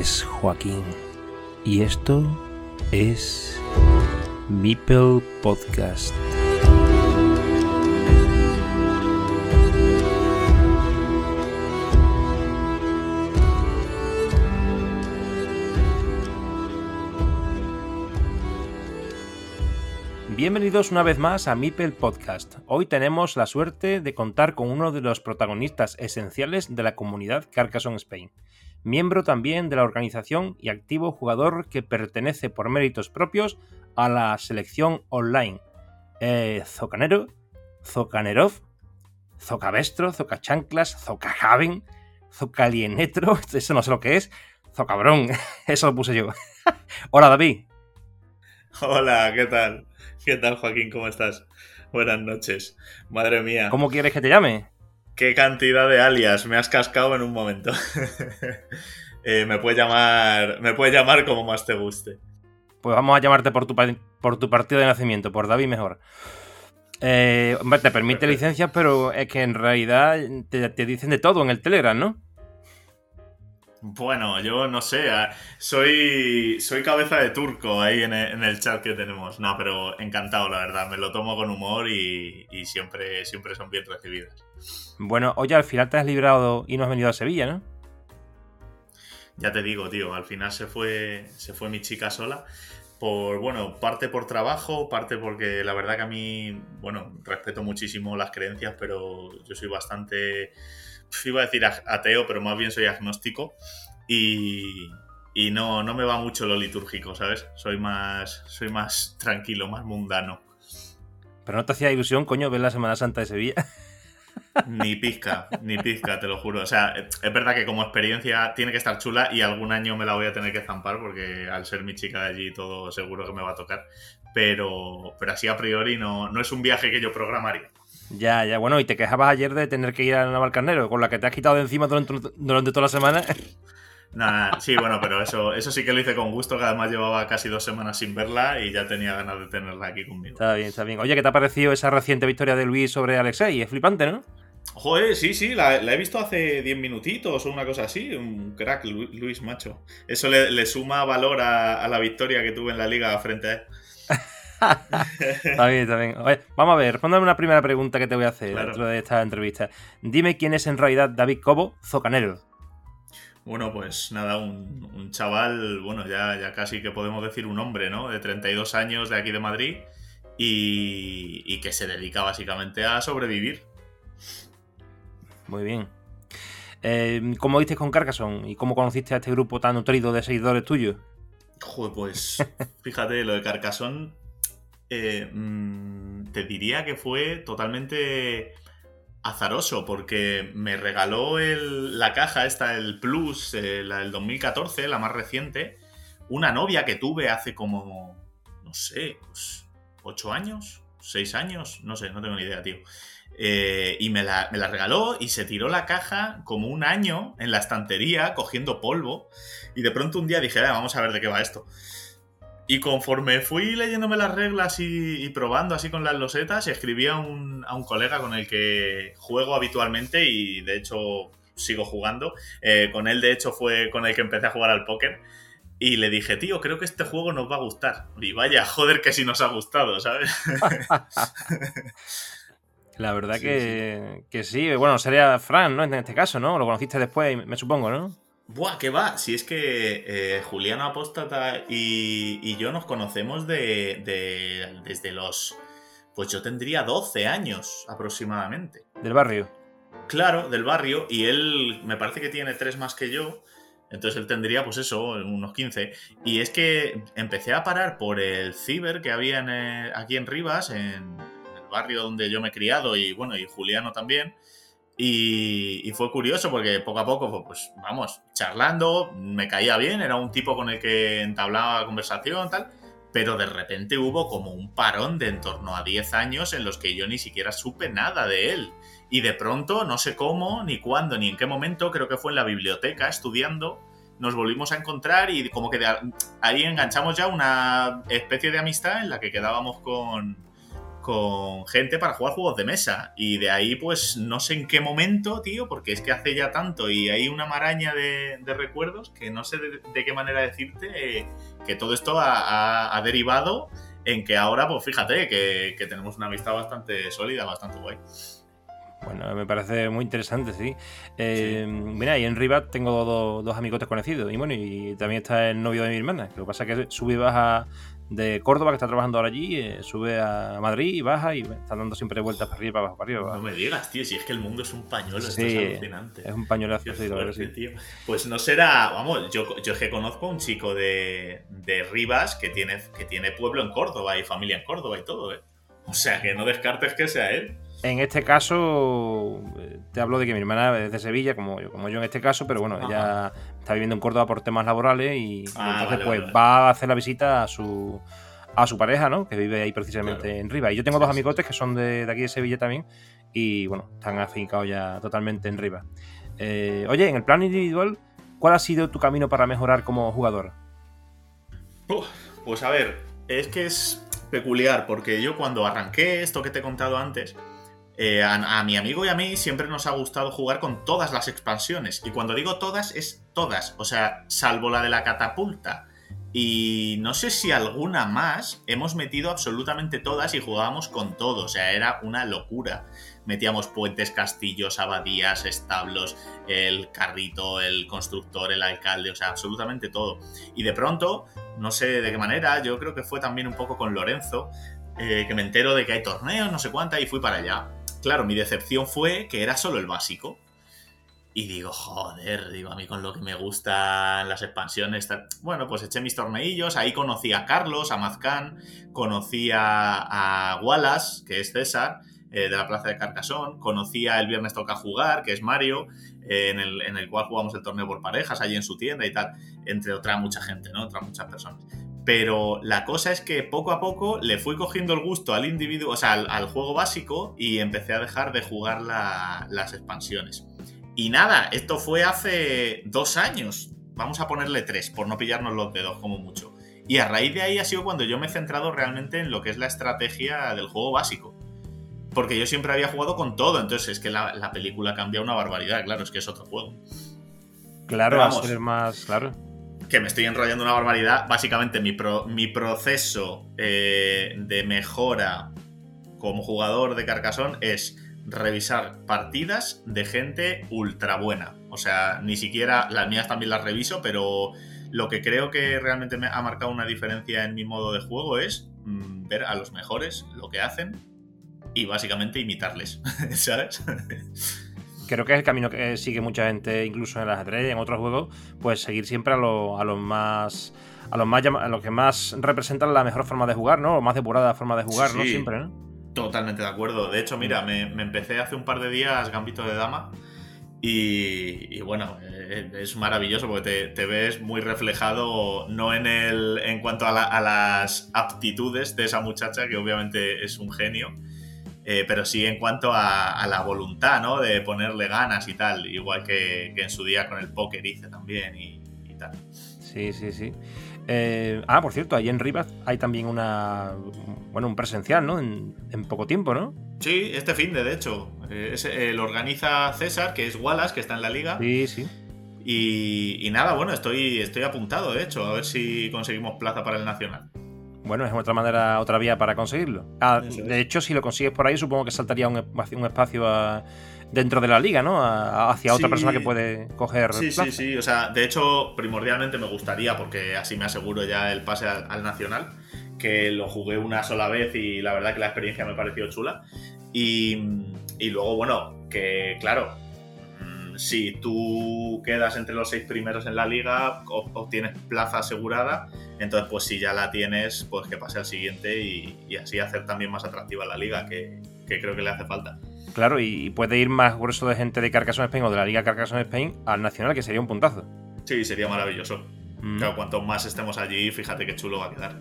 Es Joaquín y esto es Meeple Podcast. Bienvenidos una vez más a Mipel Podcast. Hoy tenemos la suerte de contar con uno de los protagonistas esenciales de la comunidad Carcassonne Spain, miembro también de la organización y activo jugador que pertenece por méritos propios a la selección online. Eh, Zocanero, Zocanerov, Zocabestro, Zocachanclas, Zocajaven, Zocalienetro, eso no sé lo que es, Zocabrón, eso lo puse yo. Hola David. Hola, ¿qué tal? ¿Qué tal, Joaquín? ¿Cómo estás? Buenas noches. Madre mía. ¿Cómo quieres que te llame? Qué cantidad de alias. Me has cascado en un momento. Eh, me puedes llamar. Me puedes llamar como más te guste. Pues vamos a llamarte por tu, por tu partido de nacimiento, por David mejor. Eh, te permite licencias, pero es que en realidad te, te dicen de todo en el Telegram, ¿no? Bueno, yo no sé, ah, soy, soy cabeza de turco ahí en el, chat que tenemos. No, pero encantado, la verdad, me lo tomo con humor y, siempre, siempre son bien recibidas. Bueno, oye, al final te has librado y no has venido a Sevilla, ¿no? Ya te digo, tío, al final se fue, se fue mi chica sola. Por, bueno, parte por trabajo, parte porque la verdad que a mí, bueno, respeto muchísimo las creencias, pero yo soy bastante iba a decir ateo, pero más bien soy agnóstico y, y no, no me va mucho lo litúrgico, ¿sabes? Soy más, soy más tranquilo, más mundano. Pero no te hacía ilusión, coño, ver la Semana Santa de Sevilla. Ni pizca, ni pizca, te lo juro. O sea, es verdad que como experiencia tiene que estar chula y algún año me la voy a tener que zampar porque al ser mi chica de allí todo seguro que me va a tocar. Pero, pero así a priori no, no es un viaje que yo programaría. Ya, ya, bueno, y te quejabas ayer de tener que ir a Navalcarnero, con la que te has quitado de encima durante, toda la semana. Nada, sí, bueno, pero eso, eso sí que lo hice con gusto, que además llevaba casi dos semanas sin verla y ya tenía ganas de tenerla aquí conmigo. Está bien, está bien. Oye, ¿qué te ha parecido esa reciente victoria de Luis sobre Alexei? Es flipante, ¿no? Joder, sí, sí, la, he visto hace 10 minutitos o una cosa así. Un crack, Luis, macho. Eso le, suma valor a, a, la victoria que tuve en la liga frente a él está bien, está bien. vamos a ver, respóndame una primera pregunta que te voy a hacer dentro de esta entrevista. Dime quién es en realidad David Cobo Zocanero. Bueno, pues nada, un, chaval, bueno, ya, ya casi que podemos decir un hombre, ¿no? De 32 años de aquí de Madrid y, que se dedica básicamente a sobrevivir. Muy bien. Eh, ¿Cómo viste con Carcassonne y cómo conociste a este grupo tan nutrido de seguidores tuyos? Joder, pues fíjate, lo de Carcassonne eh, mm, te diría que fue totalmente azaroso porque me regaló la caja esta, el Plus, eh, la del 2014, la más reciente, una novia que tuve hace como, no sé, pues, ocho años, seis años, no sé, no tengo ni idea, tío. Eh, y me la, me la, regaló y se tiró la caja como un año en la estantería cogiendo polvo. Y de pronto un día dije, vamos a ver de qué va esto. Y conforme fui leyéndome las reglas y, probando así con las losetas, escribí a un, colega con el que juego habitualmente y de hecho sigo jugando. Eh, con él de hecho fue con el que empecé a jugar al póker. Y le dije, tío, creo que este juego nos va a gustar. Y vaya, joder, que si nos ha gustado, ¿sabes? La verdad que, sí. que sí. Bueno, sería Fran, ¿no? En este caso, ¿no? Lo conociste después, me supongo, ¿no? Buah, ¿qué va? Si es que eh, Juliano Apóstata y, yo nos conocemos de, desde los... Pues yo tendría 12 años aproximadamente. ¿Del barrio? Claro, del barrio. Y él me parece que tiene tres más que yo. Entonces él tendría, pues eso, unos 15. Y es que empecé a parar por el ciber que había eh, aquí en Rivas, en el barrio donde yo me he criado, y bueno, y Juliano también. Y, fue curioso porque poco a poco, pues vamos, charlando, me caía bien, era un tipo con el que entablaba conversación, tal, pero de repente hubo como un parón de en torno a 10 años en los que yo ni siquiera supe nada de él. Y de pronto, no sé cómo, ni cuándo, ni en qué momento, creo que fue en la biblioteca estudiando, nos volvimos a encontrar y como que ahí enganchamos ya una especie de amistad en la que quedábamos con, con gente para jugar juegos de mesa. Y de ahí, pues no sé en qué momento, tío, porque es que hace ya tanto y hay una maraña de, recuerdos que no sé de, qué manera decirte eh, que todo esto ha, derivado en que ahora, pues fíjate, que, tenemos una amistad bastante sólida, bastante guay. Bueno, me parece muy interesante, sí. Eh, mira, y en Rivat tengo dos, dos amigotes conocidos. Y bueno, y también está el novio de mi hermana. Lo que pasa es que sube y baja de Córdoba, que está trabajando ahora allí, eh, sube a Madrid y baja y está dando siempre vueltas para arriba, para abajo, para arriba. No me digas, tío, si es que el mundo es un pañuelo, esto es alucinante. Es un pañuelazo, sí, tío. Pues no será, vamos, yo, yo es que conozco a un chico de, de Rivas que tiene, que tiene pueblo en Córdoba y familia en Córdoba y todo, ¿eh? O sea, que no descartes que sea él. En este caso, eh, te hablo de que mi hermana es de Sevilla, como yo, como yo en este caso, pero bueno, ella está viviendo en Córdoba por temas laborales y, ah, entonces pues va a hacer la visita a su, a su pareja, ¿no? Que vive ahí precisamente en Riva. Y yo tengo dos amigotes que son de, aquí de Sevilla también y bueno, están afincados ya totalmente en Riva. Eh, oye, en el plan individual, ¿cuál ha sido tu camino para mejorar como jugador? pues a ver, es que es peculiar porque yo cuando arranqué esto que te he contado antes, eh, a, mi amigo y a mí siempre nos ha gustado jugar con todas las expansiones. Y cuando digo todas, es todas. O sea, salvo la de la catapulta. Y no sé si alguna más, hemos metido absolutamente todas y jugábamos con todo. O sea, era una locura. Metíamos puentes, castillos, abadías, establos, el carrito, el constructor, el alcalde, o sea, absolutamente todo. Y de pronto, no sé de qué manera, yo creo que fue también un poco con Lorenzo, eh, que me entero de que hay torneos, no sé cuánta, y fui para allá. Claro, mi decepción fue que era solo el básico. Y digo, joder, digo, a mí con lo que me gustan las expansiones. Bueno, pues eché mis torneillos. Ahí conocí a Carlos, a Mazcán, conocí a, Wallace, que es César, eh, de la Plaza de Carcasón. Conocí a El Viernes Toca Jugar, que es Mario, eh, en, el, en, el, cual jugamos el torneo por parejas, allí en su tienda y tal. Entre otra mucha gente, ¿no? Otras muchas personas. Pero la cosa es que poco a poco le fui cogiendo el gusto al individuo, o sea, al, juego básico y empecé a dejar de jugar las expansiones. Y nada, esto fue hace dos años. Vamos a ponerle tres, por no pillarnos los dedos como mucho. Y a raíz de ahí ha sido cuando yo me he centrado realmente en lo que es la estrategia del juego básico. Porque yo siempre había jugado con todo, entonces es que la, película cambia una barbaridad, claro, es que es otro juego. Claro, va a ser más, claro que me estoy enrollando una barbaridad. Básicamente, mi, mi proceso eh, de mejora como jugador de Carcassonne es revisar partidas de gente ultra buena. O sea, ni siquiera las mías también las reviso, pero lo que creo que realmente me ha marcado una diferencia en mi modo de juego es mm, ver a los mejores lo que hacen y básicamente imitarles, ¿sabes? Creo que es el camino que sigue mucha gente, incluso en las ajedrez y en otros juegos, pues seguir siempre a, a los más a los más a los que más representan la mejor forma de jugar, ¿no? O más depurada forma de jugar, ¿no? Siempre, ¿no? Totalmente de acuerdo. De hecho, mira, me, empecé hace un par de días Gambito de Dama. Y, bueno, eh, es maravilloso porque te, ves muy reflejado, no en el en cuanto a, a, las aptitudes de esa muchacha, que obviamente es un genio, eh, pero sí en cuanto a, la voluntad, ¿no? De ponerle ganas y tal, igual que, en su día con el póker hice también y, tal. Sí, sí, sí. Eh, ah, por cierto, ahí en Rivas hay también una, bueno, un presencial, ¿no? En, poco tiempo, ¿no? Sí, este fin de, de hecho. Eh, lo organiza César, que es Wallace, que está en la liga. Sí, sí. Y, y, nada, bueno, estoy, estoy apuntado, de hecho, a ver si conseguimos plaza para el Nacional. Bueno, es otra manera, otra vía para conseguirlo. Ah, de hecho, si lo consigues por ahí, supongo que saltaría un, un espacio dentro de la liga, ¿no? hacia otra persona que puede coger. Sí, sí, sí. O sea, de hecho, primordialmente me gustaría, porque así me aseguro ya el pase al, Nacional, que lo jugué una sola vez y la verdad que la experiencia me pareció chula. Y, y luego, bueno, que claro, si tú quedas entre los seis primeros en la liga, obtienes plaza asegurada, entonces pues si ya la tienes, pues que pase al siguiente y, así hacer también más atractiva la liga, que, creo que le hace falta. Claro, y puede ir más grueso de gente de Carcassonne Spain o de la Liga Carcassonne Spain al Nacional, que sería un puntazo. Sí, sería maravilloso. Mm. Claro, cuanto más estemos allí, fíjate qué chulo va a quedar.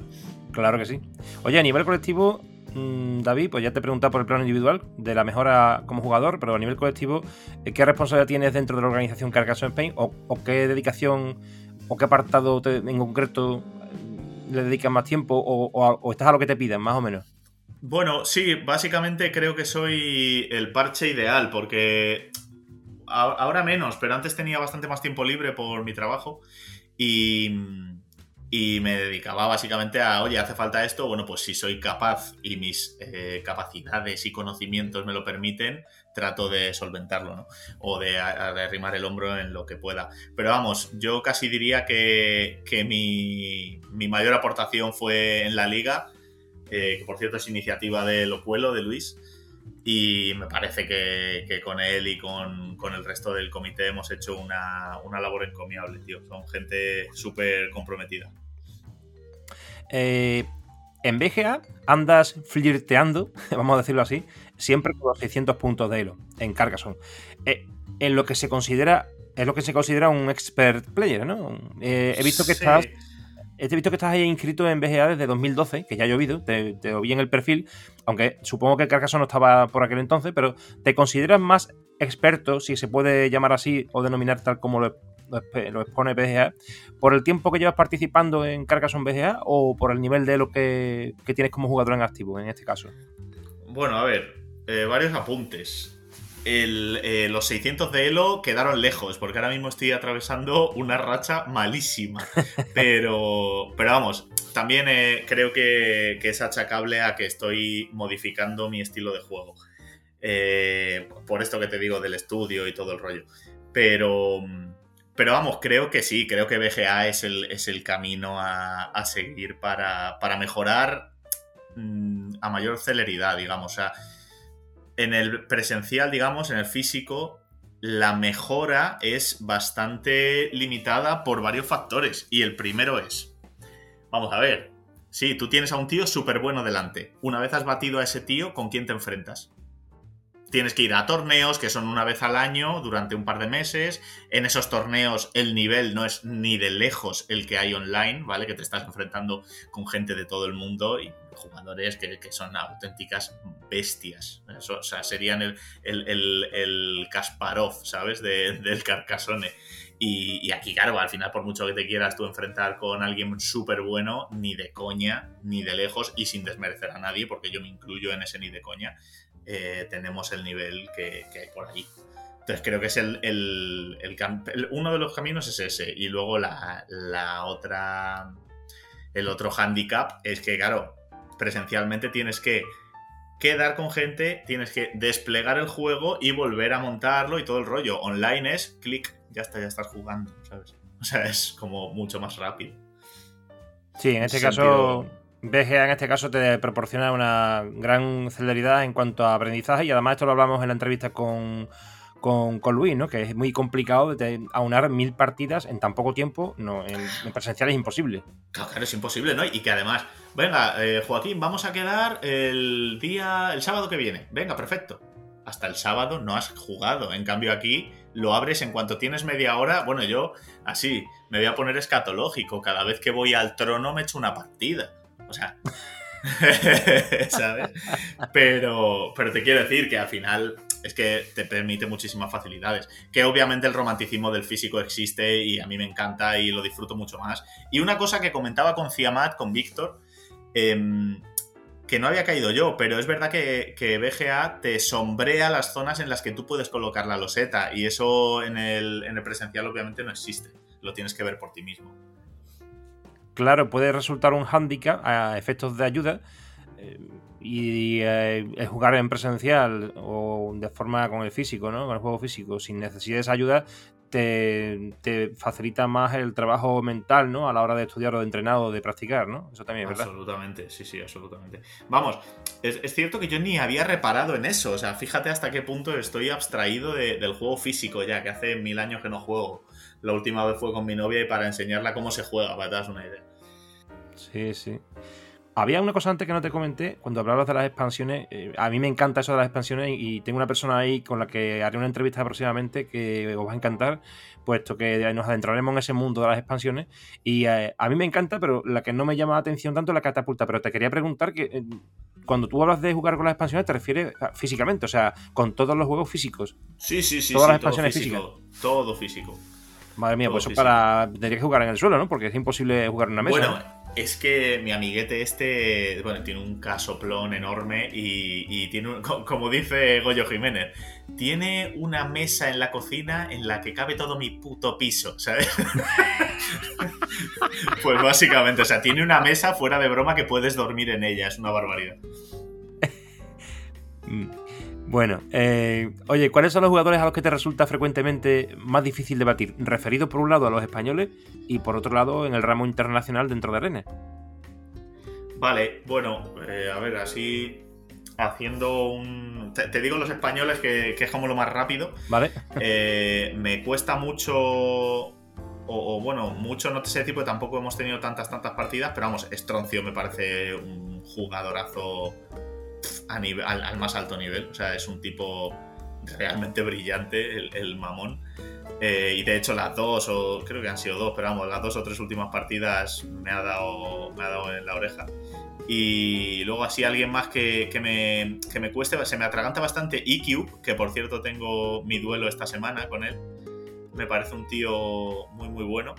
Claro que sí. Oye, a nivel colectivo, David, pues ya te he preguntado por el plano individual de la mejora como jugador, pero a nivel colectivo, eh, ¿qué responsabilidad tienes dentro de la organización Carcassonne Spain? ¿O, qué dedicación o qué apartado en concreto le dedicas más tiempo? O, estás a lo que te piden, más o menos? Bueno, sí, básicamente creo que soy el parche ideal, porque ahora menos, pero antes tenía bastante más tiempo libre por mi trabajo y, y me dedicaba básicamente a, oye, hace falta esto, bueno, pues si soy capaz y mis eh, capacidades y conocimientos me lo permiten, trato de solventarlo, ¿no? O de, arrimar el hombro en lo que pueda. Pero vamos, yo casi diría que, que mi, mi, mayor aportación fue en la liga, eh, que por cierto es iniciativa de Locuelo, de Luis, y me parece que, con él y con, el resto del comité hemos hecho una, labor encomiable, tío. Son gente súper comprometida. Eh, en BGA andas flirteando, vamos a decirlo así, siempre con los 600 puntos de Elo en Carcassonne. Eh, en lo que se considera, es lo que se considera un expert player, ¿no? Eh, he visto que estás He visto que estás ahí inscrito en BGA desde 2012, que ya ha llovido, te, te en el perfil, aunque supongo que Carcassonne no estaba por aquel entonces, pero ¿te consideras más experto, si se puede llamar así o denominar tal como lo, expone BGA, por el tiempo que llevas participando en Carcassonne BGA o por el nivel de lo que, tienes como jugador en activo en este caso? Bueno, a ver, eh, varios apuntes. Eh, los 600 de Elo quedaron lejos, porque ahora mismo estoy atravesando una racha malísima. Pero, pero vamos, también eh, creo que, es achacable a que estoy modificando mi estilo de juego. Eh, por esto que te digo del estudio y todo el rollo. Pero, pero vamos, creo que sí, creo que BGA es el, es el camino a, seguir para, para mejorar mm, a mayor celeridad, digamos. O sea, en el presencial, digamos, en el físico, la mejora es bastante limitada por varios factores. Y el primero es, vamos a ver, sí, tú tienes a un tío súper bueno delante. Una vez has batido a ese tío, ¿con quién te enfrentas? Tienes que ir a torneos que son una vez al año durante un par de meses. En esos torneos el nivel no es ni de lejos el que hay online, ¿vale? Que te estás enfrentando con gente de todo el mundo y jugadores que, son auténticas bestias. o sea, serían el, el, Kasparov, ¿sabes? del Carcassonne. Y, aquí, claro, al final, por mucho que te quieras tú enfrentar con alguien súper bueno, ni de coña, ni de lejos, y sin desmerecer a nadie, porque yo me incluyo en ese ni de coña, eh, tenemos el nivel que, hay por ahí. Entonces creo que es el, uno de los caminos es ese. Y luego la, la otra. El otro handicap es que, claro, presencialmente tienes que quedar con gente, tienes que desplegar el juego y volver a montarlo y todo el rollo. Online es clic, ya está, ya estás jugando, ¿sabes? O sea, es como mucho más rápido. Sí, en este caso, BGA en este caso te proporciona una gran celeridad en cuanto a aprendizaje y además esto lo hablamos en la entrevista con con, Luis, ¿no? Que es muy complicado de aunar mil partidas en tan poco tiempo. No, en, presencial es imposible. Claro, es imposible, ¿no? Y que además, venga, eh, Joaquín, vamos a quedar el día, el sábado que viene. Venga, perfecto. Hasta el sábado no has jugado. En cambio, aquí lo abres en cuanto tienes media hora. Bueno, yo así me voy a poner escatológico. Cada vez que voy al trono me echo una partida. O sea. ¿Sabes? Pero, pero te quiero decir que al final es que te permite muchísimas facilidades. Que obviamente el romanticismo del físico existe y a mí me encanta y lo disfruto mucho más. Y una cosa que comentaba con Ciamat, con Víctor, em, que no había caído yo, pero es verdad que, BGA te sombrea las zonas en las que tú puedes colocar la loseta y eso en el presencial obviamente no existe. Lo tienes que ver por ti mismo. Claro, puede resultar un hándicap a efectos de ayuda. Eh, y eh, jugar en presencial o de forma con el físico, ¿no? Con el juego físico, sin necesidad de esa ayuda, te, facilita más el trabajo mental, ¿no? A la hora de estudiar o de entrenar o de practicar, ¿no? Eso también es verdad. Absolutamente, sí, sí, absolutamente. Vamos, es, cierto que yo ni había reparado en eso. O sea, fíjate hasta qué punto estoy abstraído del juego físico ya, que hace mil años que no juego. La última vez fue con mi novia y para enseñarla cómo se juega, para que te das una idea. Sí, sí. Había una cosa antes que no te comenté, cuando hablabas de las expansiones, eh, a mí me encanta eso de las expansiones y tengo una persona ahí con la que haré una entrevista próximamente que os va a encantar, puesto que nos adentraremos en ese mundo de las expansiones y eh, a mí me encanta, pero la que no me llama la atención tanto es la catapulta, pero te quería preguntar que eh, cuando tú hablas de jugar con las expansiones te refieres físicamente, o sea, con todos los juegos físicos. Sí, sí, sí. Todas las expansiones físicas. Todo físico. Madre mía, pues eso para. Tendría que jugar en el suelo, ¿no? Porque es imposible jugar en una mesa. Bueno, es que mi amiguete este, bueno, tiene un casoplón enorme y, tiene, como dice Goyo Jiménez, tiene una mesa en la cocina en la que cabe todo mi puto piso, ¿sabes? pues básicamente, o sea, tiene una mesa fuera de broma que puedes dormir en ella, es una barbaridad. Bueno, eh, oye, ¿cuáles son los jugadores a los que te resulta frecuentemente más difícil debatir? Referido por un lado a los españoles y por otro lado en el ramo internacional dentro de Arena. Vale, bueno, eh, a ver, así haciendo un... Te, digo los españoles que, es como lo más rápido. Vale. Eh, me cuesta mucho... O, bueno, mucho no te sé tipo, tampoco hemos tenido tantas, tantas partidas, pero vamos, Estroncio me parece un jugadorazo al, más alto nivel. O sea, es un tipo realmente brillante, el, mamón. Eh, y de hecho, las dos, o creo que han sido dos, pero vamos, las dos o tres últimas partidas me ha dado, me ha dado en la oreja. Y luego así alguien más que, me, que me cueste, se me atraganta bastante EQ, que por cierto tengo mi duelo esta semana con él. Me parece un tío muy muy bueno.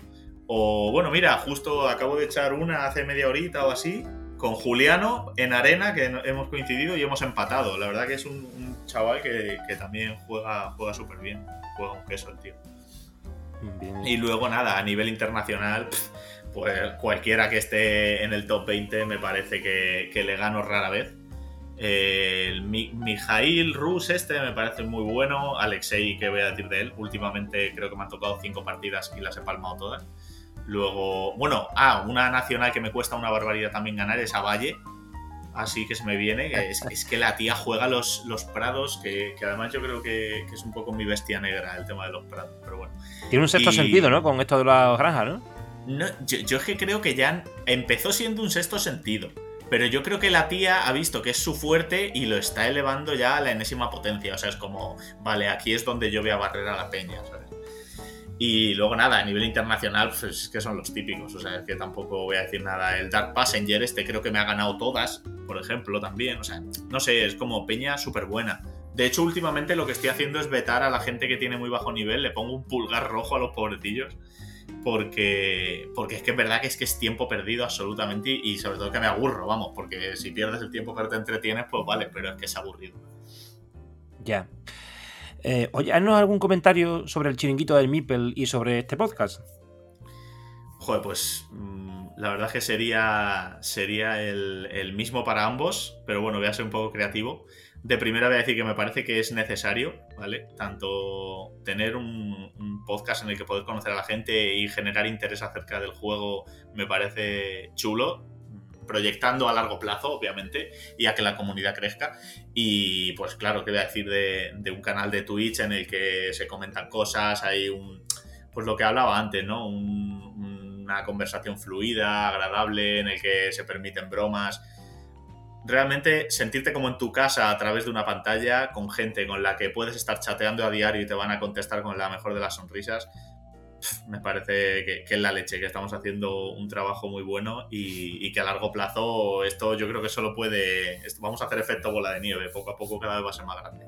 O bueno, mira, justo acabo de echar una hace media horita o así, con Juliano en arena, que hemos coincidido y hemos empatado. La verdad que es un, chaval que, también juega, juega súper bien. Juega un queso el tío. Y luego nada, a nivel internacional, pues cualquiera que esté en el top 20 me parece que, le gano rara vez. el Mijail Rus este me parece muy bueno. Alexei, ¿qué voy a decir de él? Últimamente creo que me han tocado cinco partidas y las he palmado todas. Luego, bueno, ah, una nacional que me cuesta una barbaridad también ganar es a Valle. Así que se me viene. Es, que la tía juega los, los prados, que, además yo creo que, es un poco mi bestia negra el tema de los prados. Pero bueno. Tiene un sexto sentido, ¿no? Con esto de las granjas, ¿no? no yo, es que creo que ya empezó siendo un sexto sentido. Pero yo creo que la tía ha visto que es su fuerte y lo está elevando ya a la enésima potencia. O sea, es como, vale, aquí es donde yo voy a barrer a la peña, ¿sabes? Y luego nada, a nivel internacional, pues que son los típicos, o sea, es que tampoco voy a decir nada. El Dark Passenger, este creo que me ha ganado todas, por ejemplo, también. O sea, no sé, es como peña súper buena. De hecho, últimamente lo que estoy haciendo es vetar a la gente que tiene muy bajo nivel, le pongo un pulgar rojo a los pobrecillos. Porque, porque es que es verdad que es que es tiempo perdido absolutamente y, sobre todo que me aburro, vamos, porque si pierdes el tiempo que te entretienes, pues vale, pero es que es aburrido. Ya. Eh, oye, ¿haznos algún comentario sobre el chiringuito del Mipel y sobre este podcast? Joder, pues mm, la verdad es que sería, sería el, mismo para ambos, pero bueno, voy a ser un poco creativo. De primera voy a decir que me parece que es necesario, ¿vale? Tanto tener un, un, podcast en el que poder conocer a la gente y generar interés acerca del juego me parece chulo, proyectando a largo plazo, obviamente, y a que la comunidad crezca. Y pues claro, ¿qué voy a decir de, un canal de Twitch en el que se comentan cosas, hay un, pues lo que hablaba antes, ¿no? una conversación fluida, agradable, en el que se permiten bromas. Realmente sentirte como en tu casa a través de una pantalla con gente con la que puedes estar chateando a diario y te van a contestar con la mejor de las sonrisas, me parece que, es la leche, que estamos haciendo un trabajo muy bueno y, que a largo plazo esto yo creo que solo puede, vamos a hacer efecto bola de nieve, poco a poco cada vez va a ser más grande.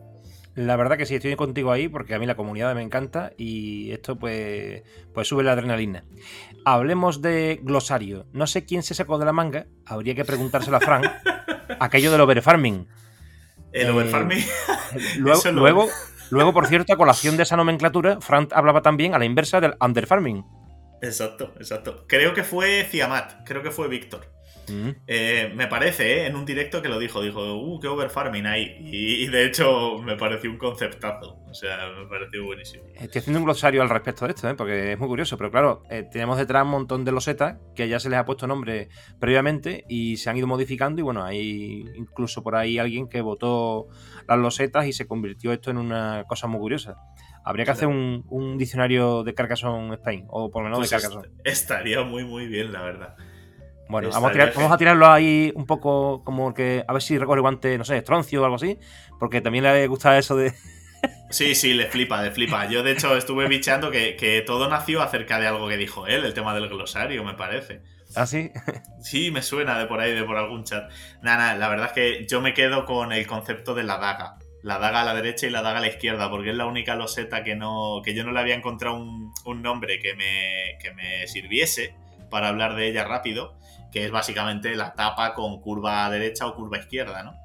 La verdad que sí, estoy contigo ahí porque a mí la comunidad me encanta y esto pues, pues sube la adrenalina. Hablemos de glosario. No sé quién se sacó de la manga, habría que preguntárselo a Frank, aquello del overfarming. El overfarming. Luego, luego, Luego, por cierto, a colación de esa nomenclatura, Frank hablaba también a la inversa del underfarming. Exacto, exacto. Creo que fue Ciamat, creo que fue Víctor. Mm. Eh, me parece, ¿eh? en un directo que lo dijo, dijo, uh, qué overfarming hay. Y, de hecho me pareció un conceptazo, o sea, me pareció buenísimo. Estoy haciendo un glosario al respecto de esto, ¿eh? porque es muy curioso, pero claro, eh, tenemos detrás un montón de losetas que ya se les ha puesto nombre previamente y se han ido modificando y bueno, hay incluso por ahí alguien que votó las losetas y se convirtió esto en una cosa muy curiosa. Habría que hacer un, diccionario de Carcassonne Spain, o por lo menos de pues Carcassonne. Estaría muy, muy bien, la verdad. Bueno, vamos a, tirarlo ahí un poco como que. A ver si recorre guante, no sé, estroncio o algo así. Porque también le gusta eso de. Sí, sí, le flipa, le flipa. Yo, de hecho, estuve bicheando que, todo nació acerca de algo que dijo él, el tema del glosario, me parece. ¿Ah, sí? Sí, me suena de por ahí, de por algún chat. Nada, nada, la verdad es que yo me quedo con el concepto de la daga. La daga a la derecha y la daga a la izquierda, porque es la única loseta que no. que yo no le había encontrado un, nombre que me, que me sirviese para hablar de ella rápido. Que es básicamente la tapa con curva derecha o curva izquierda, ¿no?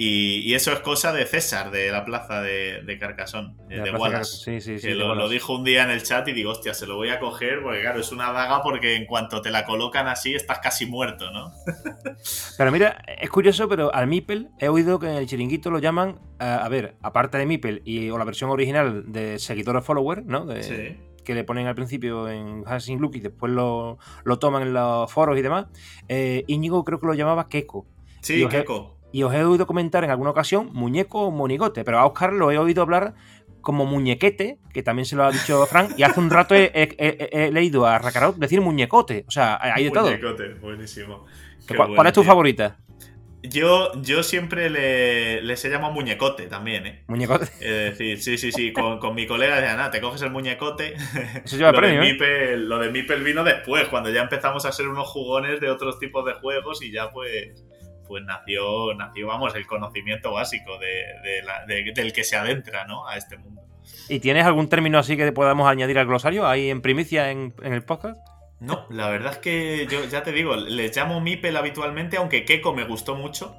Y, eso es cosa de César, de la plaza de, de Carcasón, de, Sí, sí, sí. Que lo, dijo un día en el chat y digo, hostia, se lo voy a coger porque, claro, es una daga porque en cuanto te la colocan así estás casi muerto, ¿no? pero mira, es curioso, pero al Mipel he oído que en el chiringuito lo llaman, a ver, aparte de Mipel y, o la versión original de seguidor o follower, ¿no? sí que le ponen al principio en Hansing Look y después lo, toman en los foros y demás, eh, Íñigo creo que lo llamaba Keko. Sí, Keko. Y os he oído comentar en alguna ocasión muñeco o monigote, pero a Oscar lo he oído hablar como muñequete, que también se lo ha dicho Frank, y hace un rato he, leído a Rakarot decir muñecote. O sea, hay de todo. Muñecote, buenísimo. ¿Cuál, es tu favorita? Yo, yo siempre le, les he llamado muñecote también, ¿eh? ¿Muñecote? Es decir, sí, sí, sí. Con, con mi colega decía, nada, te coges el muñecote. Eso lleva lo, premio, de ¿eh? lo de Mipel vino después, cuando ya empezamos a ser unos jugones de otros tipos de juegos y ya pues pues nació, nació, vamos, el conocimiento básico de, del que se adentra, ¿no? A este mundo. ¿Y tienes algún término así que podamos añadir al glosario ahí en primicia en, el podcast? No, la verdad es que yo ya te digo, les llamo Mipel habitualmente, aunque Keko me gustó mucho.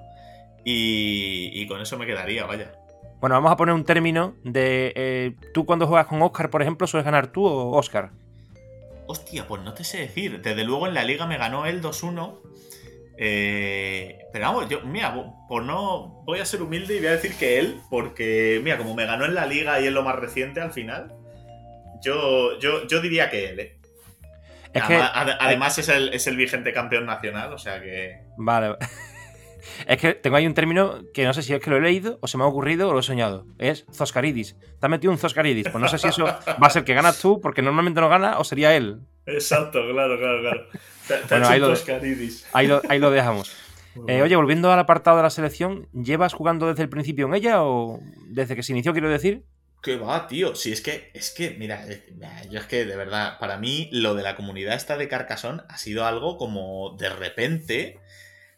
Y, con eso me quedaría, vaya. Bueno, vamos a poner un término de. Eh, tú cuando juegas con Oscar, por ejemplo, ¿sueles ganar tú o Oscar? Hostia, pues no te sé decir. Desde luego en la liga me ganó él 2-1. Eh, pero vamos, yo, mira, por no. Voy a ser humilde y voy a decir que él, porque, mira, como me ganó en la liga y es lo más reciente al final, yo, yo, yo diría que él, ¿eh? Además, es, el, es el vigente campeón nacional, o sea que. Vale. Es que tengo ahí un término que no sé si es que lo he leído o se me ha ocurrido o lo he soñado. Es Zoscaridis. Te ha metido un Zoscaridis. Pues no sé si eso va a ser que ganas tú, porque normalmente no gana, o sería él. Exacto, claro, claro, claro. bueno, ahí, lo, ahí, lo, dejamos. Eh, oye, volviendo al apartado de la selección, ¿llevas jugando desde el principio en ella o desde que se inició, quiero decir? ¿Qué va, tío? Si es que, es que, mira, yo es que de verdad, para mí lo de la comunidad esta de Carcasón ha sido algo como de repente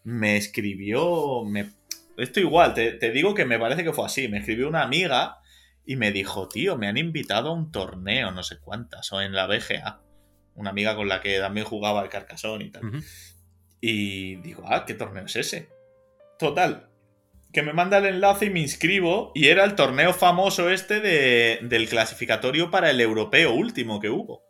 me escribió, me... esto igual, te, te digo que me parece que fue así, me escribió una amiga y me dijo, tío, me han invitado a un torneo, no sé cuántas, o en la BGA una amiga con la que también jugaba el Carcasón y tal. Y digo, ah, ¿qué torneo es ese? Total, que me manda el enlace y me inscribo y era el torneo famoso este de, del clasificatorio para el europeo último que hubo.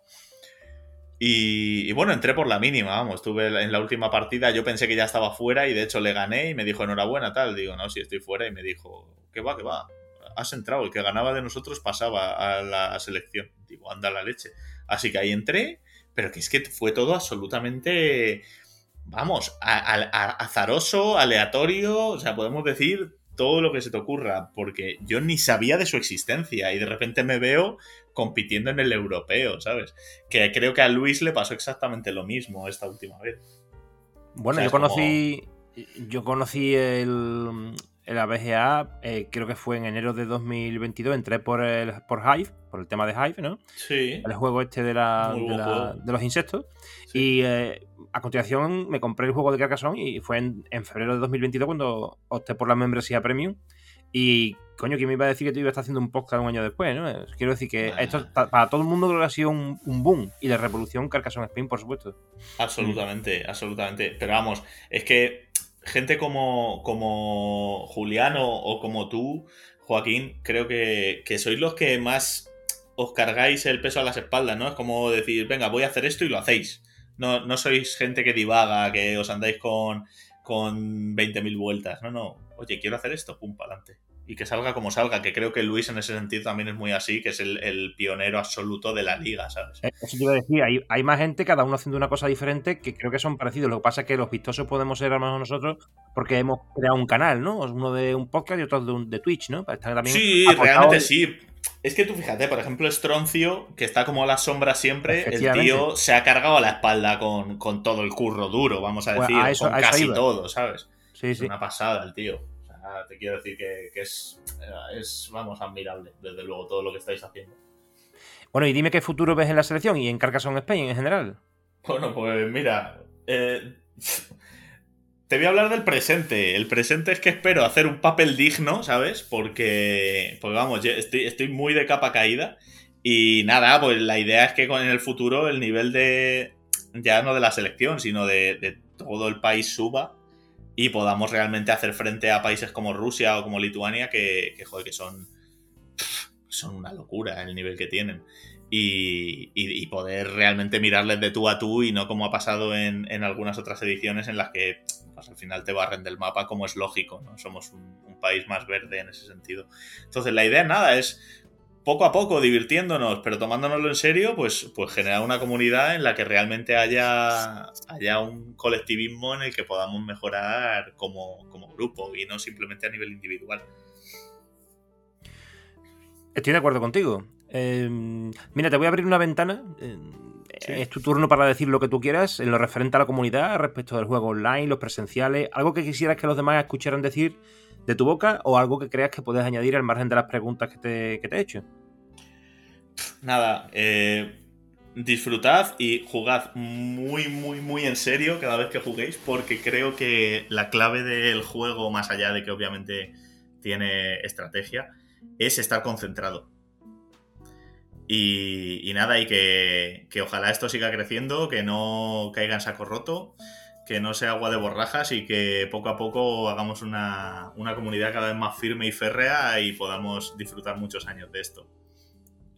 Y, bueno, entré por la mínima, vamos, estuve en la última partida, yo pensé que ya estaba fuera y de hecho le gané y me dijo enhorabuena tal, digo, no, si estoy fuera y me dijo, ¿qué va, qué va? Has entrado, el que ganaba de nosotros pasaba a la selección, digo, anda la leche. Así que ahí entré pero que es que fue todo absolutamente, vamos, azaroso, aleatorio, o sea, podemos decir todo lo que se te ocurra, porque yo ni sabía de su existencia y de repente me veo compitiendo en el europeo, ¿sabes? Que creo que a Luis le pasó exactamente lo mismo esta última vez. Bueno, yo conocí, yo conocí el, la BGA, eh, creo que fue en enero de 2022, entré por, el, por Hive, por el tema de Hive, ¿no? Sí. El juego este de, la, de, los insectos. Y eh, a continuación me compré el juego de Carcassonne y fue en, febrero de 2022 cuando opté por la membresía Premium. Y coño, ¿quién me iba a decir que tú ibas a estar haciendo un podcast un año después? ¿no? Quiero decir que esto para todo el mundo creo que ha sido un, boom y de revolución Carcassonne Spain, por supuesto. Absolutamente, absolutamente. Pero vamos, es que gente como, como o como tú, Joaquín, creo que, sois los que más os cargáis el peso a las espaldas, ¿no? Es como decir, venga, voy a hacer esto y lo hacéis. No, no sois gente que divaga, que os andáis con, con 20.000 vueltas. No, no. Oye, quiero hacer esto, pum, para adelante y que salga como salga, que creo que Luis en ese sentido también es muy así, que es el, pionero absoluto de la liga, ¿sabes? Eh, eso te iba a decir, hay, hay, más gente, cada uno haciendo una cosa diferente, que creo que son parecidos. Lo que pasa es que los vistosos podemos ser a lo mejor nosotros porque hemos creado un canal, ¿no? Uno de un podcast y otro de, un, de Twitch, ¿no? Para estar también sí, realmente sí. Es que tú fíjate, por ejemplo, Stroncio, que está como a la sombra siempre, el tío se ha cargado a la espalda con, todo el curro duro, vamos a pues decir, con casi todo, ¿sabes? Sí, sí. Una pasada el tío te quiero decir que, es, eh, es, vamos, admirable, desde luego, todo lo que estáis haciendo. Bueno, y dime qué futuro ves en la selección y en Carcassonne Spain en general. Bueno, pues mira, eh, te voy a hablar del presente. El presente es que espero hacer un papel digno, ¿sabes? Porque, pues vamos, estoy, estoy muy de capa caída. Y nada, pues la idea es que en el futuro el nivel de, ya no de la selección, sino de, todo el país suba y podamos realmente hacer frente a países como Rusia o como Lituania que, que joder, que son, son una locura el nivel que tienen. Y, poder realmente mirarles de tú a tú y no como ha pasado en, algunas otras ediciones en las que pues, al final te barren del mapa como es lógico, ¿no? Somos un, un país más verde en ese sentido. Entonces la idea nada es poco a poco divirtiéndonos, pero tomándonoslo en serio, pues, pues generar una comunidad en la que realmente haya, haya un colectivismo en el que podamos mejorar como, grupo y no simplemente a nivel individual. Estoy de acuerdo contigo. Em, mira, te voy a abrir una ventana. Em, es tu turno para decir lo que tú quieras en lo referente a la comunidad respecto del juego online, los presenciales, algo que quisieras que los demás escucharan decir de tu boca o algo que creas que puedes añadir al margen de las preguntas que te, que te he hecho. Nada, eh, disfrutad y jugad muy, muy, muy en serio cada vez que juguéis, porque creo que la clave del juego, más allá de que obviamente tiene estrategia, es estar concentrado. Y, nada, y que, que, ojalá esto siga creciendo, que no caiga en saco roto que no sea agua de borrajas y que poco a poco hagamos una, una comunidad cada vez más firme y férrea y podamos disfrutar muchos años de esto.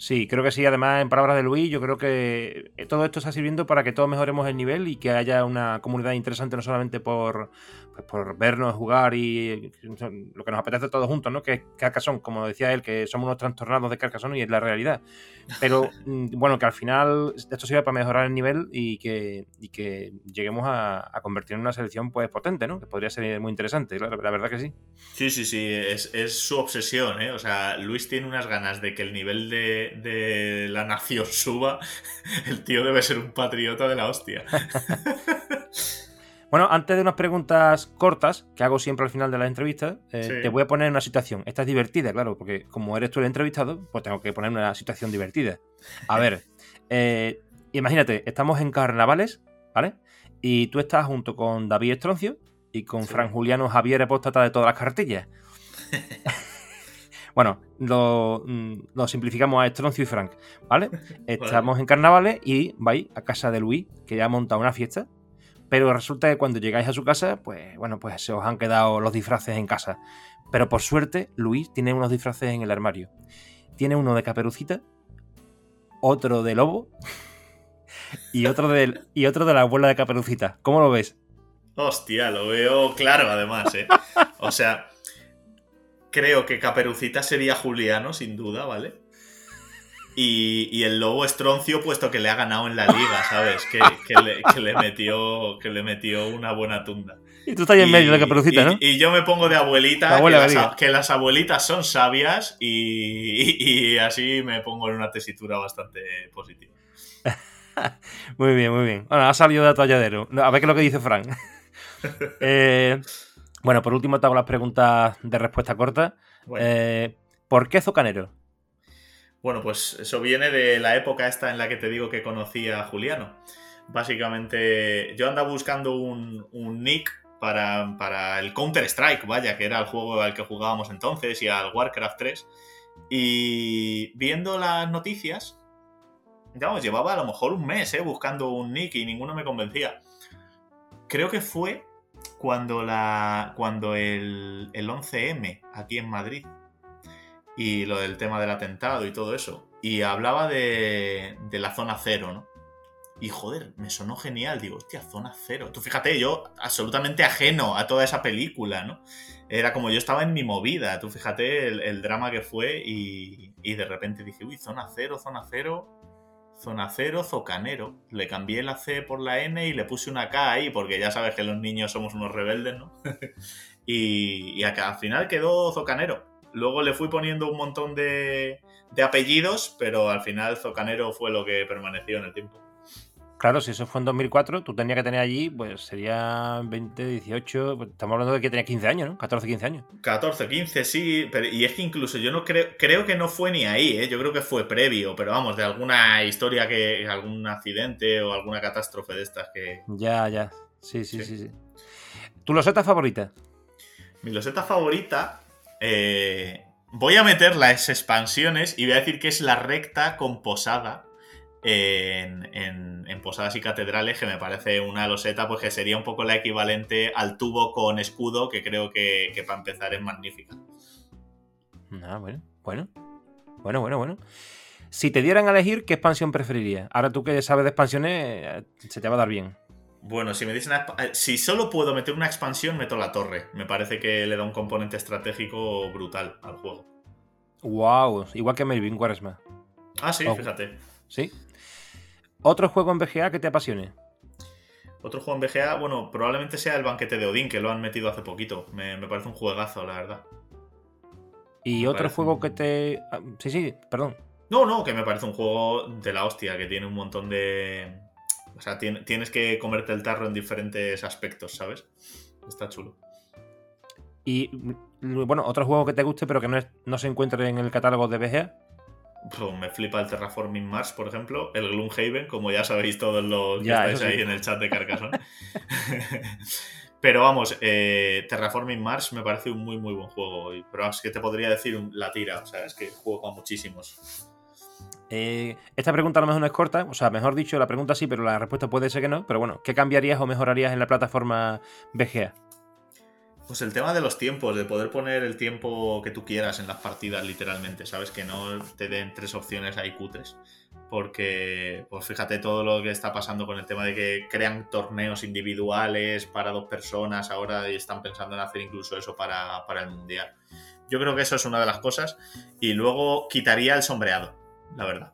Sí, creo que sí. Además, en palabras de Luis, yo creo que todo esto está sirviendo para que todos mejoremos el nivel y que haya una comunidad interesante, no solamente por, pues, por vernos jugar y lo que nos apetece todos juntos, ¿no? Que es Carcassonne, como decía él, que somos unos trastornados de Carcassonne y es la realidad. Pero mm, bueno, que al final esto sirve para mejorar el nivel y que, que lleguemos a, convertir en una selección pues potente, ¿no? Que podría ser muy interesante, la, la verdad que sí. Sí, sí, sí, es, es, su obsesión, ¿eh? O sea, Luis tiene unas ganas de que el nivel de, de la nación suba. El tío debe ser un patriota de la hostia. Bueno, antes de unas preguntas cortas que hago siempre al final de las entrevistas, eh, te voy a poner una situación. Esta es divertida, claro, porque como eres tú el entrevistado, pues tengo que poner una situación divertida. A ver, eh, imagínate, estamos en carnavales, ¿vale? Y tú estás junto con David Estroncio y con Fran Juliano Javier Epóstata de todas las cartillas. Bueno, lo, mm, lo, simplificamos a Estroncio y Frank, ¿vale? Estamos en carnavales y vais a casa de Luis, que ya ha montado una fiesta pero resulta que cuando llegáis a su casa, pues bueno, pues se os han quedado los disfraces en casa. Pero por suerte, Luis tiene unos disfraces en el armario. Tiene uno de caperucita, otro de lobo y otro de, y otro de la abuela de caperucita. ¿Cómo lo ves? Hostia, lo veo claro además, ¿eh? O sea, creo que Caperucita sería Juliano, sin duda, ¿vale? Y, el lobo estroncio, puesto que le ha ganado en la liga, ¿sabes? Que, le, metió, que le metió una buena tunda. Y tú estás ahí en medio de caperucita, ¿no? Y yo me pongo de abuelita, que, las, abuelitas son sabias y, así me pongo en una tesitura bastante positiva. muy bien, muy bien. Bueno, ha salido de atolladero. A ver qué es lo que dice Frank. Eh, bueno, por último te hago las preguntas de respuesta corta. Eh, ¿Por qué Zocanero? Bueno, pues eso viene de la época esta en la que te digo que conocí a Juliano. Básicamente, yo andaba buscando un, nick para, el Counter-Strike, vaya, que era el juego al que jugábamos entonces, y al Warcraft 3. Y viendo las noticias, digamos, llevaba a lo mejor un mes ¿eh? buscando un nick y ninguno me convencía. Creo que fue cuando, la, cuando el, el 11M aquí en Madrid y lo del tema del atentado y todo eso. Y hablaba de, de la zona cero, ¿no? Y joder, me sonó genial. Digo, hostia, zona cero. Tú fíjate, yo absolutamente ajeno a toda esa película, ¿no? Era como yo estaba en mi movida. Tú fíjate el, drama que fue y, y, de repente dije, uy, zona cero, zona cero, zona cero, zocanero. Le cambié la C por la N y le puse una K ahí porque ya sabes que los niños somos unos rebeldes, ¿no? y, y al final quedó zocanero. Luego le fui poniendo un montón de, apellidos, pero al final Zocanero fue lo que permaneció en el tiempo. Claro, si eso fue en 2004, tú tenías que tener allí, pues sería 20, 18, pues, estamos hablando de que tenía 15 años, ¿no? 14, 15 años. 14, 15, sí, pero, y es que incluso yo no creo, creo que no fue ni ahí, ¿eh? yo creo que fue previo, pero vamos, de alguna historia que, algún accidente o alguna catástrofe de estas que... Ya, ya, sí, sí, sí, sí. ¿Tu loseta favorita? Mi loseta favorita eh, voy a meter las expansiones y voy a decir que es la recta con posada en, Posadas y Catedrales, que me parece una loseta, pues que sería un poco la equivalente al tubo con escudo, que creo que, que para empezar es magnífica. Ah, bueno, bueno. Bueno, bueno, bueno. Si te dieran a elegir, ¿qué expansión preferirías? Ahora tú que sabes de expansiones, eh, se te va a dar bien. Bueno, si me dicen eh, si solo puedo meter una expansión, meto la torre. Me parece que le da un componente estratégico brutal al juego. Wow, igual que Melvin Quaresma. Ah, sí, fíjate. Sí. ¿Otro juego en BGA que te apasione? Otro juego en BGA, bueno, probablemente sea el banquete de Odín, que lo han metido hace poquito. Me, parece un juegazo, la verdad. ¿Y otro juego que te. Ah, sí, sí, perdón. No, no, que me parece un juego de la hostia, que tiene un montón de o sea, tienes que comerte el tarro en diferentes aspectos, ¿sabes? Está chulo. Y bueno, otro juego que te guste, pero que no, no se encuentre en el catálogo de BGA. Me flipa el Terraforming Mars, por ejemplo, el Gloomhaven, como ya sabéis todos los que estáis ahí en el chat de Carcassonne. pero vamos, eh, Terraforming Mars me parece un muy, muy buen juego. Pero es que te podría decir la tira, o sea, es que juego con muchísimos. Eh, esta pregunta a lo mejor no es corta, o sea, mejor dicho, la pregunta sí, pero la respuesta puede ser que no. Pero bueno, ¿qué cambiarías o mejorarías en la plataforma BGA? Pues el tema de los tiempos, de poder poner el tiempo que tú quieras en las partidas, literalmente, ¿sabes? Que no te den tres opciones ahí cutres. Porque, pues fíjate todo lo que está pasando con el tema de que crean torneos individuales para dos personas ahora y están pensando en hacer incluso eso para, para el mundial. Yo creo que eso es una de las cosas. Y luego quitaría el sombreado la verdad,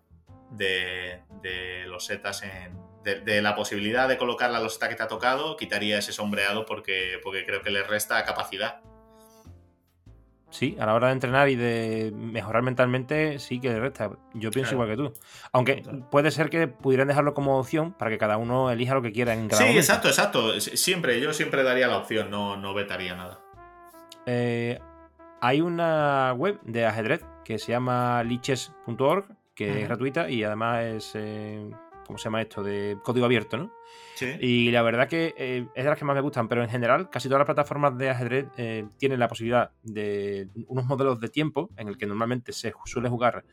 de, los setas en... De, la posibilidad de colocar la loseta que te ha tocado, quitaría ese sombreado porque, porque creo que le resta capacidad. Sí, a la hora de entrenar y de mejorar mentalmente, sí que le resta. Yo pienso igual que tú. Aunque puede ser que pudieran dejarlo como opción para que cada uno elija lo que quiera en cada Sí, exacto, exacto. Siempre, yo siempre daría la opción, no, no vetaría nada. Eh, hay una web de ajedrez que se llama liches.org que es gratuita y además es, eh, ¿cómo se llama esto? De código abierto, ¿no? Sí. Y la verdad que eh, es de las que más me gustan, pero en general casi todas las plataformas de ajedrez eh, tienen la posibilidad de unos modelos de tiempo en el que normalmente se suele jugar,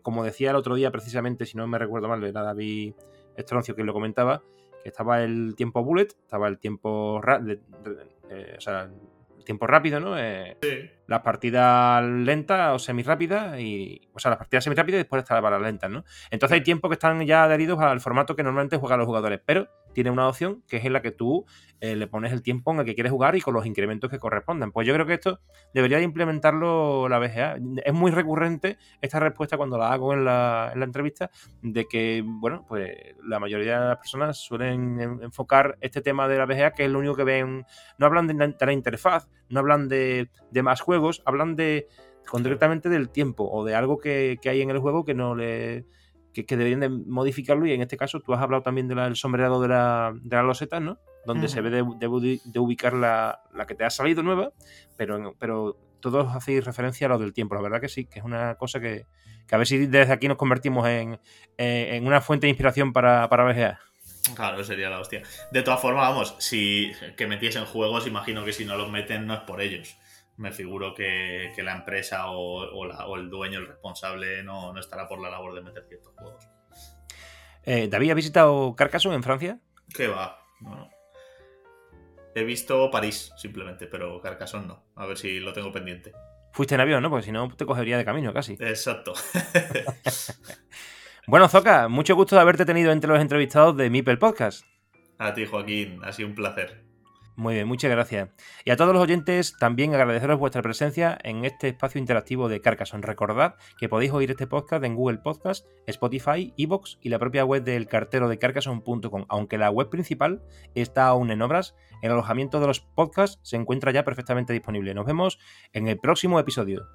como decía el otro día precisamente, si no me recuerdo mal, era David Estroncio quien lo comentaba, que estaba el tiempo bullet, estaba el tiempo... o sea, tiempo rápido, ¿no? sí las partidas lentas o semirápidas y. O sea, las partidas semirápidas y después están las lentas, ¿no? Entonces hay tiempos que están ya adheridos al formato que normalmente juegan los jugadores, pero tiene una opción que es en la que tú eh, le pones el tiempo en el que quieres jugar y con los incrementos que correspondan. Pues yo creo que esto debería de implementarlo la BGA. Es muy recurrente esta respuesta cuando la hago en la, en la entrevista de que, bueno, pues la mayoría de las personas suelen enfocar este tema de la BGA, que es lo único que ven. No hablan de la, interfaz, no hablan de, de más juegos, hablan de concretamente del tiempo o de algo que, que hay en el juego que no le que, deberían de modificarlo y en este caso tú has hablado también del sombreado de la, de la loseta, ¿no? Donde se ve de, de, ubicar la, la, que te ha salido nueva, pero, pero todos hacéis referencia a lo del tiempo. La verdad que sí, que es una cosa que, que a ver si desde aquí nos convertimos en, en una fuente de inspiración para, para BGA. Claro, sería la hostia. De todas formas, vamos, si que metiesen juegos, imagino que si no los meten no es por ellos me figuro que, la empresa o, el dueño, el responsable, no, estará por la labor de meter ciertos juegos. Eh, ¿David ha visitado Carcassonne en Francia? ¿Qué va? He visto París, simplemente, pero Carcassonne no. A ver si lo tengo pendiente. Fuiste en avión, ¿no? Porque si no, te cogería de camino casi. Exacto. bueno, Zoca, mucho gusto de haberte tenido entre los entrevistados de Mipel Podcast. A ti, Joaquín. Ha sido un placer. Muy bien, muchas gracias. Y a todos los oyentes también agradeceros vuestra presencia en este espacio interactivo de Carcassonne. Recordad que podéis oír este podcast en Google Podcast, Spotify, Evox y la propia web del cartero de carcassonne.com. Aunque la web principal está aún en obras, el alojamiento de los podcasts se encuentra ya perfectamente disponible. Nos vemos en el próximo episodio.